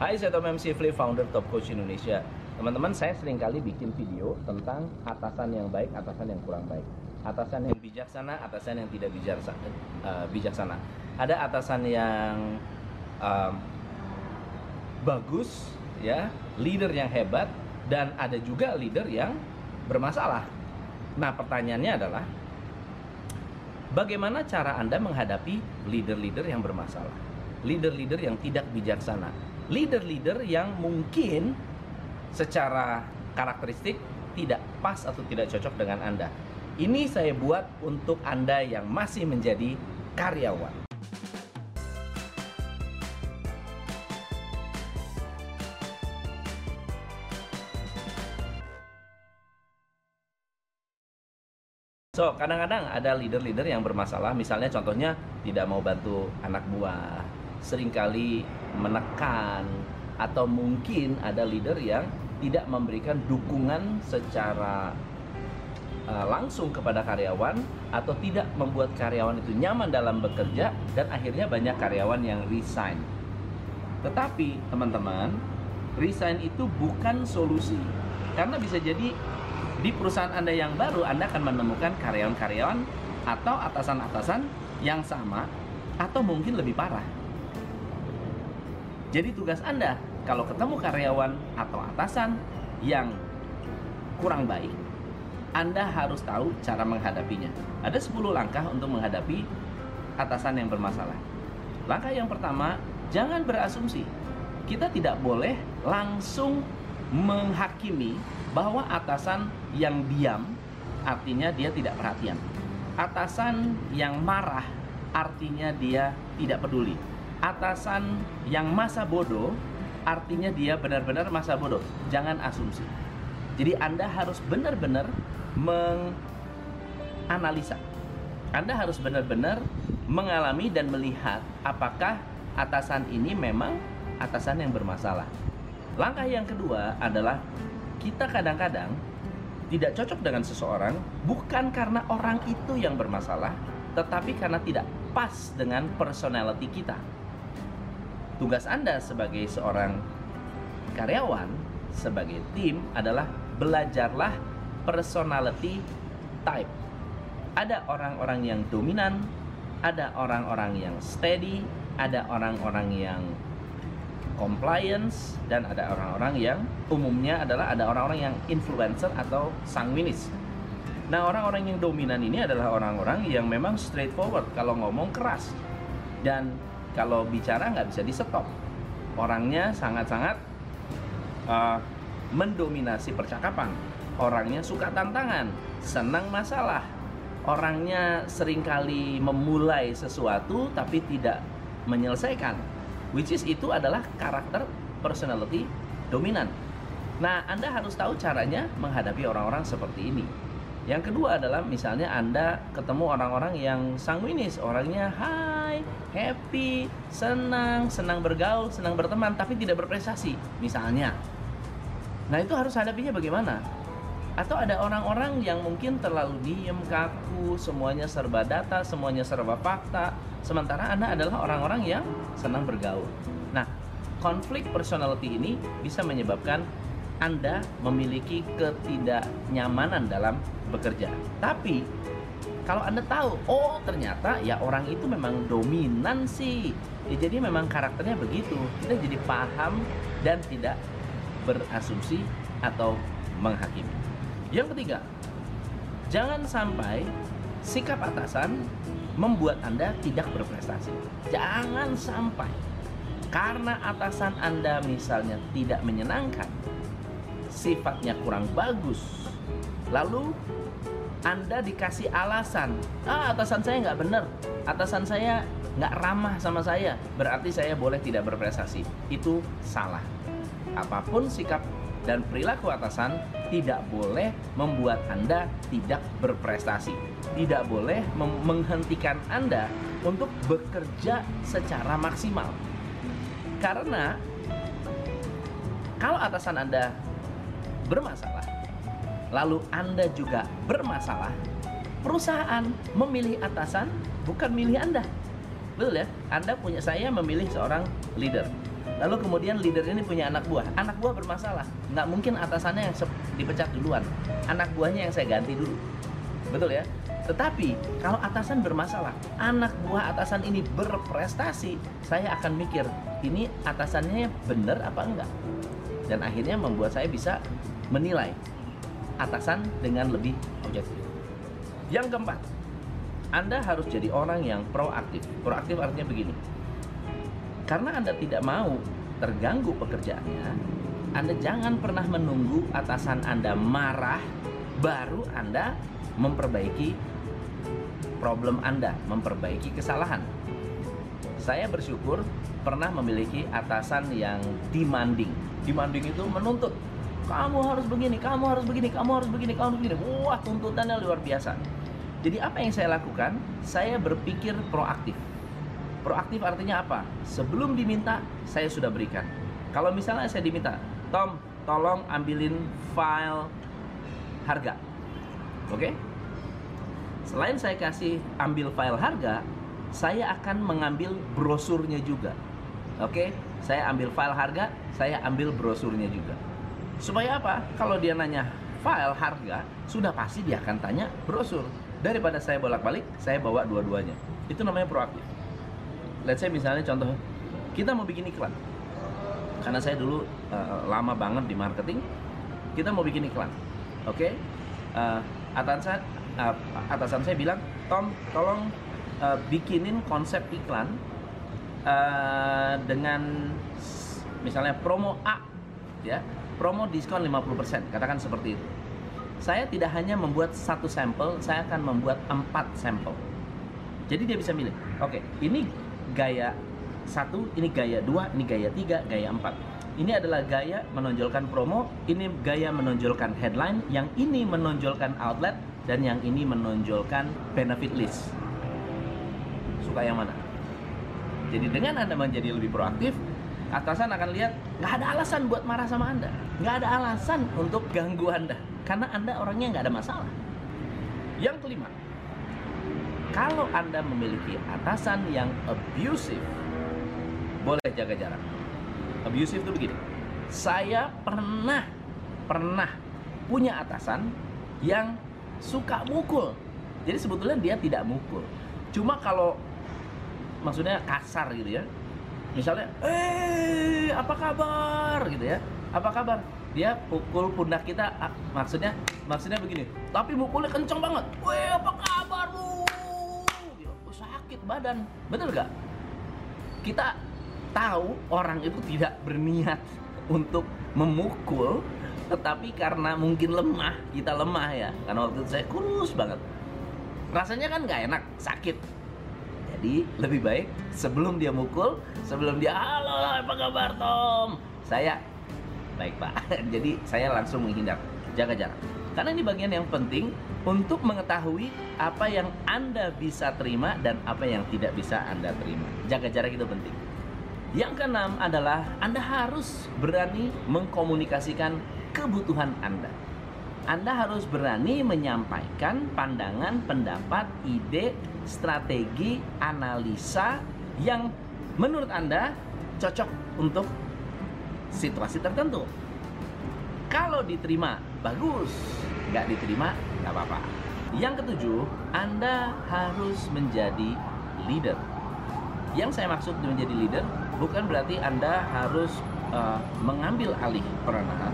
Hai, saya Tom MC Flip, founder Top Coach Indonesia. Teman-teman, saya sering kali bikin video tentang atasan yang baik, atasan yang kurang baik. Atasan yang bijaksana, atasan yang tidak bijaksana. Uh, bijaksana. Ada atasan yang um, bagus, ya, leader yang hebat, dan ada juga leader yang bermasalah. Nah, pertanyaannya adalah, bagaimana cara Anda menghadapi leader-leader yang bermasalah? Leader-leader yang tidak bijaksana, leader-leader yang mungkin secara karakteristik tidak pas atau tidak cocok dengan Anda. Ini saya buat untuk Anda yang masih menjadi karyawan. So, kadang-kadang ada leader-leader yang bermasalah, misalnya contohnya tidak mau bantu anak buah, sering kali menekan atau mungkin ada leader yang tidak memberikan dukungan secara uh, langsung kepada karyawan atau tidak membuat karyawan itu nyaman dalam bekerja dan akhirnya banyak karyawan yang resign. Tetapi teman-teman, resign itu bukan solusi. Karena bisa jadi di perusahaan Anda yang baru Anda akan menemukan karyawan-karyawan atau atasan-atasan yang sama atau mungkin lebih parah. Jadi tugas Anda kalau ketemu karyawan atau atasan yang kurang baik, Anda harus tahu cara menghadapinya. Ada 10 langkah untuk menghadapi atasan yang bermasalah. Langkah yang pertama, jangan berasumsi. Kita tidak boleh langsung menghakimi bahwa atasan yang diam artinya dia tidak perhatian. Atasan yang marah artinya dia tidak peduli atasan yang masa bodoh artinya dia benar-benar masa bodoh. Jangan asumsi. Jadi Anda harus benar-benar menganalisa. Anda harus benar-benar mengalami dan melihat apakah atasan ini memang atasan yang bermasalah. Langkah yang kedua adalah kita kadang-kadang tidak cocok dengan seseorang bukan karena orang itu yang bermasalah, tetapi karena tidak pas dengan personality kita tugas Anda sebagai seorang karyawan, sebagai tim adalah belajarlah personality type. Ada orang-orang yang dominan, ada orang-orang yang steady, ada orang-orang yang compliance dan ada orang-orang yang umumnya adalah ada orang-orang yang influencer atau sanguinis. Nah, orang-orang yang dominan ini adalah orang-orang yang memang straightforward kalau ngomong keras dan kalau bicara nggak bisa di stop orangnya sangat-sangat uh, mendominasi percakapan. Orangnya suka tantangan senang masalah. Orangnya sering kali memulai sesuatu tapi tidak menyelesaikan which is itu adalah karakter personality dominan. Nah anda harus tahu caranya menghadapi orang-orang seperti ini yang kedua adalah misalnya Anda ketemu orang-orang yang sanguinis, orangnya hai, happy, senang, senang bergaul, senang berteman, tapi tidak berprestasi, misalnya. Nah itu harus hadapinya bagaimana? Atau ada orang-orang yang mungkin terlalu diem, kaku, semuanya serba data, semuanya serba fakta, sementara Anda adalah orang-orang yang senang bergaul. Nah, konflik personality ini bisa menyebabkan anda memiliki ketidaknyamanan dalam bekerja. Tapi kalau Anda tahu, oh ternyata ya orang itu memang dominan sih. Ya, jadi memang karakternya begitu. Kita jadi paham dan tidak berasumsi atau menghakimi. Yang ketiga, jangan sampai sikap atasan membuat Anda tidak berprestasi. Jangan sampai karena atasan Anda misalnya tidak menyenangkan, sifatnya kurang bagus, lalu Anda dikasih alasan, ah atasan saya nggak benar, atasan saya nggak ramah sama saya, berarti saya boleh tidak berprestasi. Itu salah. Apa pun sikap dan perilaku atasan tidak boleh membuat Anda tidak berprestasi. Tidak boleh menghentikan Anda untuk bekerja secara maksimal. Karena kalau atasan Anda bermasalah, lalu Anda juga bermasalah, perusahaan memilih atasan bukan milih Anda. Betul ya? Anda punya saya memilih seorang leader. Lalu kemudian leader ini punya anak buah. Anak buah bermasalah. Nggak mungkin atasannya yang dipecat duluan. Anak buahnya yang saya ganti dulu. Betul ya? Tetapi kalau atasan bermasalah, anak buah atasan ini berprestasi, saya akan mikir, ini atasannya benar apa enggak? Dan akhirnya membuat saya bisa menilai atasan dengan lebih objektif. Yang keempat, Anda harus jadi orang yang proaktif. Proaktif artinya begini. Karena Anda tidak mau terganggu pekerjaannya, Anda jangan pernah menunggu atasan Anda marah baru Anda memperbaiki problem Anda, memperbaiki kesalahan. Saya bersyukur pernah memiliki atasan yang demanding. Demanding itu menuntut. Kamu harus begini, kamu harus begini, kamu harus begini, kamu harus begini. Wah, tuntutannya luar biasa. Jadi apa yang saya lakukan? Saya berpikir proaktif. Proaktif artinya apa? Sebelum diminta, saya sudah berikan. Kalau misalnya saya diminta, Tom, tolong ambilin file harga. Oke? Okay? Selain saya kasih ambil file harga, saya akan mengambil brosurnya juga. Oke, saya ambil file harga, saya ambil brosurnya juga. Supaya apa? Kalau dia nanya file harga, sudah pasti dia akan tanya brosur. Daripada saya bolak-balik, saya bawa dua-duanya. Itu namanya proaktif. Let's say misalnya contoh, kita mau bikin iklan. Karena saya dulu uh, lama banget di marketing, kita mau bikin iklan. Oke, okay? uh, atasan uh, atasan saya bilang Tom tolong uh, bikinin konsep iklan uh, dengan misalnya promo A ya promo diskon 50% katakan seperti itu. Saya tidak hanya membuat satu sampel saya akan membuat empat sampel. Jadi dia bisa milih. Oke okay, ini gaya satu ini gaya dua ini gaya tiga gaya empat. Ini adalah gaya menonjolkan promo ini gaya menonjolkan headline yang ini menonjolkan outlet dan yang ini menonjolkan benefit list. Suka yang mana? Jadi dengan Anda menjadi lebih proaktif, atasan akan lihat nggak ada alasan buat marah sama Anda, nggak ada alasan untuk ganggu Anda, karena Anda orangnya nggak ada masalah. Yang kelima, kalau Anda memiliki atasan yang abusive, boleh jaga jarak. Abusive itu begini, saya pernah pernah punya atasan yang suka mukul. Jadi sebetulnya dia tidak mukul. Cuma kalau maksudnya kasar gitu ya. Misalnya, "Eh, apa kabar?" gitu ya. "Apa kabar?" Dia pukul pundak kita maksudnya maksudnya begini. Tapi mukulnya kenceng banget. "Weh, apa kabar lu?" Gitu. sakit badan. Betul gak? Kita tahu orang itu tidak berniat untuk memukul tetapi karena mungkin lemah kita lemah ya karena waktu itu saya kurus banget rasanya kan nggak enak sakit jadi lebih baik sebelum dia mukul sebelum dia halo apa kabar Tom? Saya baik pak. Jadi saya langsung menghindar. Jaga jarak. Karena ini bagian yang penting untuk mengetahui apa yang anda bisa terima dan apa yang tidak bisa anda terima. Jaga jarak itu penting. Yang keenam adalah Anda harus berani mengkomunikasikan kebutuhan Anda. Anda harus berani menyampaikan pandangan, pendapat, ide, strategi, analisa yang menurut Anda cocok untuk situasi tertentu. Kalau diterima, bagus. Nggak diterima, nggak apa-apa. Yang ketujuh, Anda harus menjadi leader. Yang saya maksud menjadi leader bukan berarti Anda harus uh, mengambil alih peranan,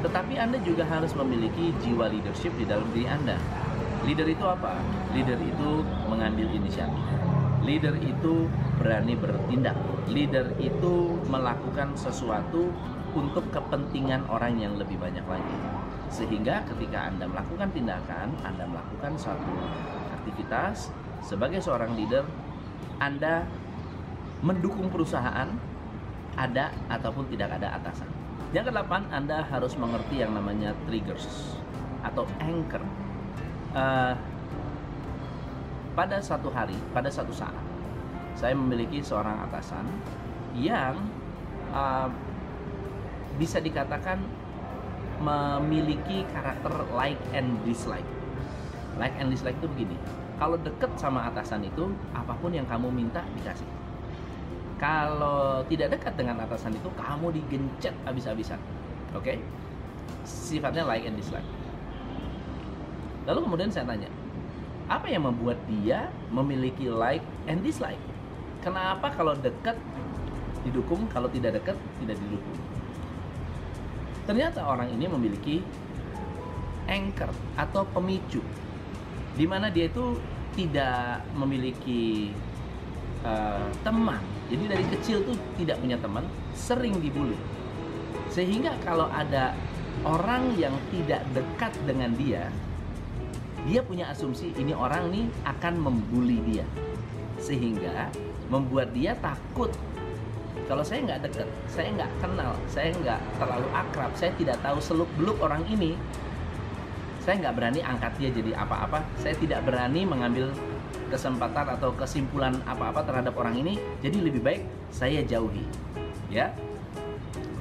tetapi Anda juga harus memiliki jiwa leadership di dalam diri Anda. Leader itu apa? Leader itu mengambil inisiatif. Leader itu berani bertindak. Leader itu melakukan sesuatu untuk kepentingan orang yang lebih banyak lagi. Sehingga ketika Anda melakukan tindakan, Anda melakukan suatu aktivitas sebagai seorang leader, Anda mendukung perusahaan ada ataupun tidak ada atasan. Yang kedelapan, Anda harus mengerti yang namanya triggers atau anchor. Uh, pada satu hari, pada satu saat, saya memiliki seorang atasan yang uh, bisa dikatakan memiliki karakter like and dislike. Like and dislike itu begini, kalau deket sama atasan itu, apa pun yang kamu minta dikasih. Kalau tidak dekat dengan atasan itu kamu digencet habis-habisan. Oke? Okay? sifatnya like and dislike. Lalu kemudian saya tanya apa yang membuat dia memiliki like and dislike? Kenapa kalau dekat didukung kalau tidak dekat tidak didukung? Ternyata orang ini memiliki anchor atau pemicu di mana dia itu tidak memiliki uh, teman jadi dari kecil tuh tidak punya teman, sering dibully. Sehingga kalau ada orang yang tidak dekat dengan dia, dia punya asumsi ini orang nih akan membuli dia. Sehingga membuat dia takut kalau saya nggak deket, saya nggak kenal, saya nggak terlalu akrab, saya tidak tahu seluk beluk orang ini, saya nggak berani angkat dia jadi apa-apa, saya tidak berani mengambil kesempatan atau kesimpulan apa-apa terhadap orang ini, jadi lebih baik saya jauhi. Ya.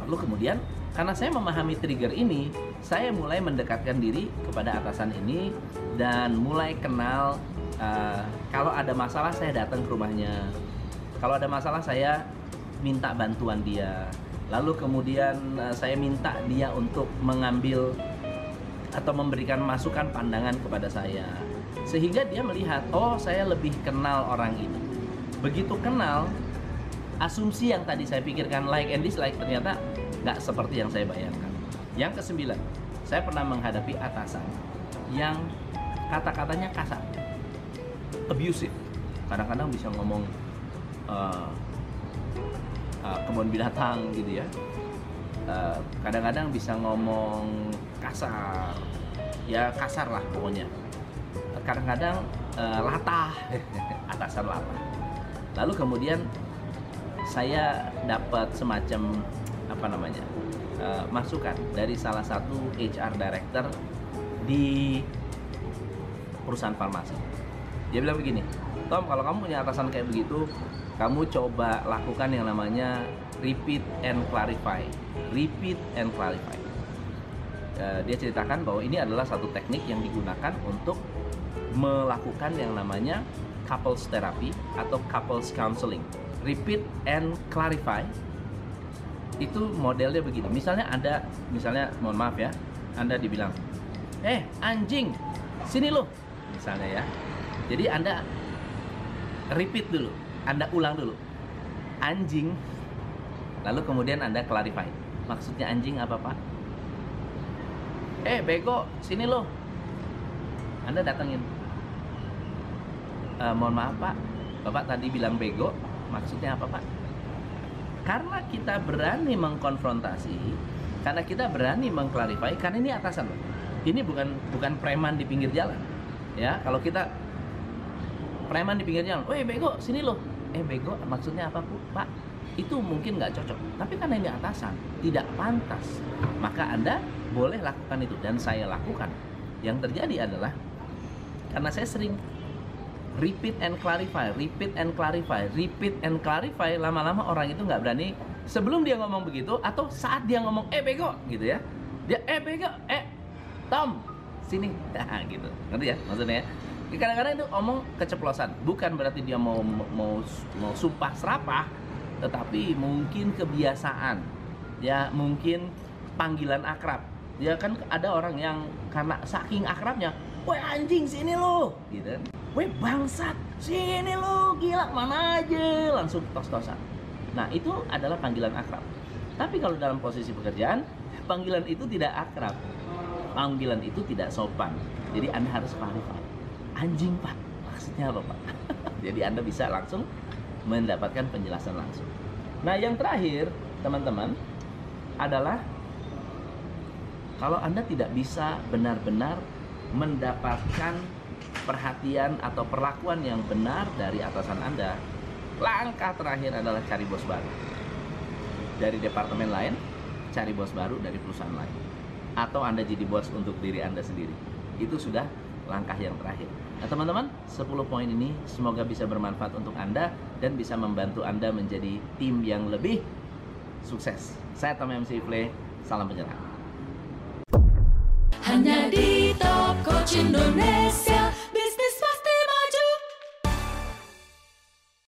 Lalu kemudian karena saya memahami trigger ini, saya mulai mendekatkan diri kepada atasan ini dan mulai kenal uh, kalau ada masalah saya datang ke rumahnya. Kalau ada masalah saya minta bantuan dia. Lalu kemudian uh, saya minta dia untuk mengambil atau memberikan masukan pandangan kepada saya sehingga dia melihat oh saya lebih kenal orang ini. Begitu kenal asumsi yang tadi saya pikirkan like and dislike ternyata nggak seperti yang saya bayangkan. Yang kesembilan saya pernah menghadapi atasan yang kata-katanya kasar. Abusive. Kadang-kadang bisa ngomong uh, uh, kebun binatang gitu ya. Kadang kadang-kadang bisa ngomong kasar. Ya kasar lah pokoknya kadang-kadang uh, latah atasan latah. Lalu kemudian saya dapat semacam apa namanya uh, masukan dari salah satu HR director di perusahaan farmasi. Dia bilang begini Tom kalau kamu punya atasan kayak begitu kamu coba lakukan yang namanya repeat and clarify. Repeat and clarify. Uh, dia ceritakan bahwa ini adalah satu teknik yang digunakan untuk melakukan yang namanya couples therapy atau couples counseling. Repeat and clarify itu modelnya begini. Misalnya ada, misalnya mohon maaf ya, Anda dibilang, eh anjing, sini lo, misalnya ya. Jadi Anda repeat dulu, Anda ulang dulu, anjing, lalu kemudian Anda clarify. Maksudnya anjing apa pak? Eh bego, sini lo. Anda datengin, uh, mohon maaf pak. Bapak tadi bilang bego. Maksudnya apa pak? Karena kita berani mengkonfrontasi karena kita berani mengklarifikasi karena ini atasan loh ini bukan bukan preman di pinggir jalan ya. Kalau kita preman di pinggir jalan, weh bego sini loh. Eh bego maksudnya apa bu? Pak itu mungkin nggak cocok. Tapi karena ini atasan tidak pantas. Maka anda boleh lakukan itu. Dan saya lakukan. Yang terjadi adalah karena saya sering repeat and clarify, repeat and clarify, repeat and clarify. Lama-lama orang itu nggak berani sebelum dia ngomong begitu atau saat dia ngomong eh bego gitu ya. Dia eh bego, eh Tom sini, nah, gitu. Ngerti ya maksudnya? Ya? Kadang-kadang itu omong keceplosan, bukan berarti dia mau mau mau sumpah serapah, tetapi mungkin kebiasaan, ya mungkin panggilan akrab. Ya kan ada orang yang karena saking akrabnya, woi anjing sini lo, gitu. Weh bangsat, sini lu gila mana aja langsung tos-tosan. Nah itu adalah panggilan akrab. Tapi kalau dalam posisi pekerjaan, panggilan itu tidak akrab. Panggilan itu tidak sopan. Jadi Anda harus clarify. Anjing pak, maksudnya apa pak? Jadi Anda bisa langsung mendapatkan penjelasan langsung. Nah yang terakhir teman-teman adalah kalau Anda tidak bisa benar-benar mendapatkan perhatian atau perlakuan yang benar dari atasan Anda, langkah terakhir adalah cari bos baru. Dari departemen lain, cari bos baru dari perusahaan lain. Atau Anda jadi bos untuk diri Anda sendiri. Itu sudah langkah yang terakhir. Nah teman-teman, 10 poin ini semoga bisa bermanfaat untuk Anda dan bisa membantu Anda menjadi tim yang lebih sukses. Saya Tom MC Play, salam penyerang. Coach Indonesia.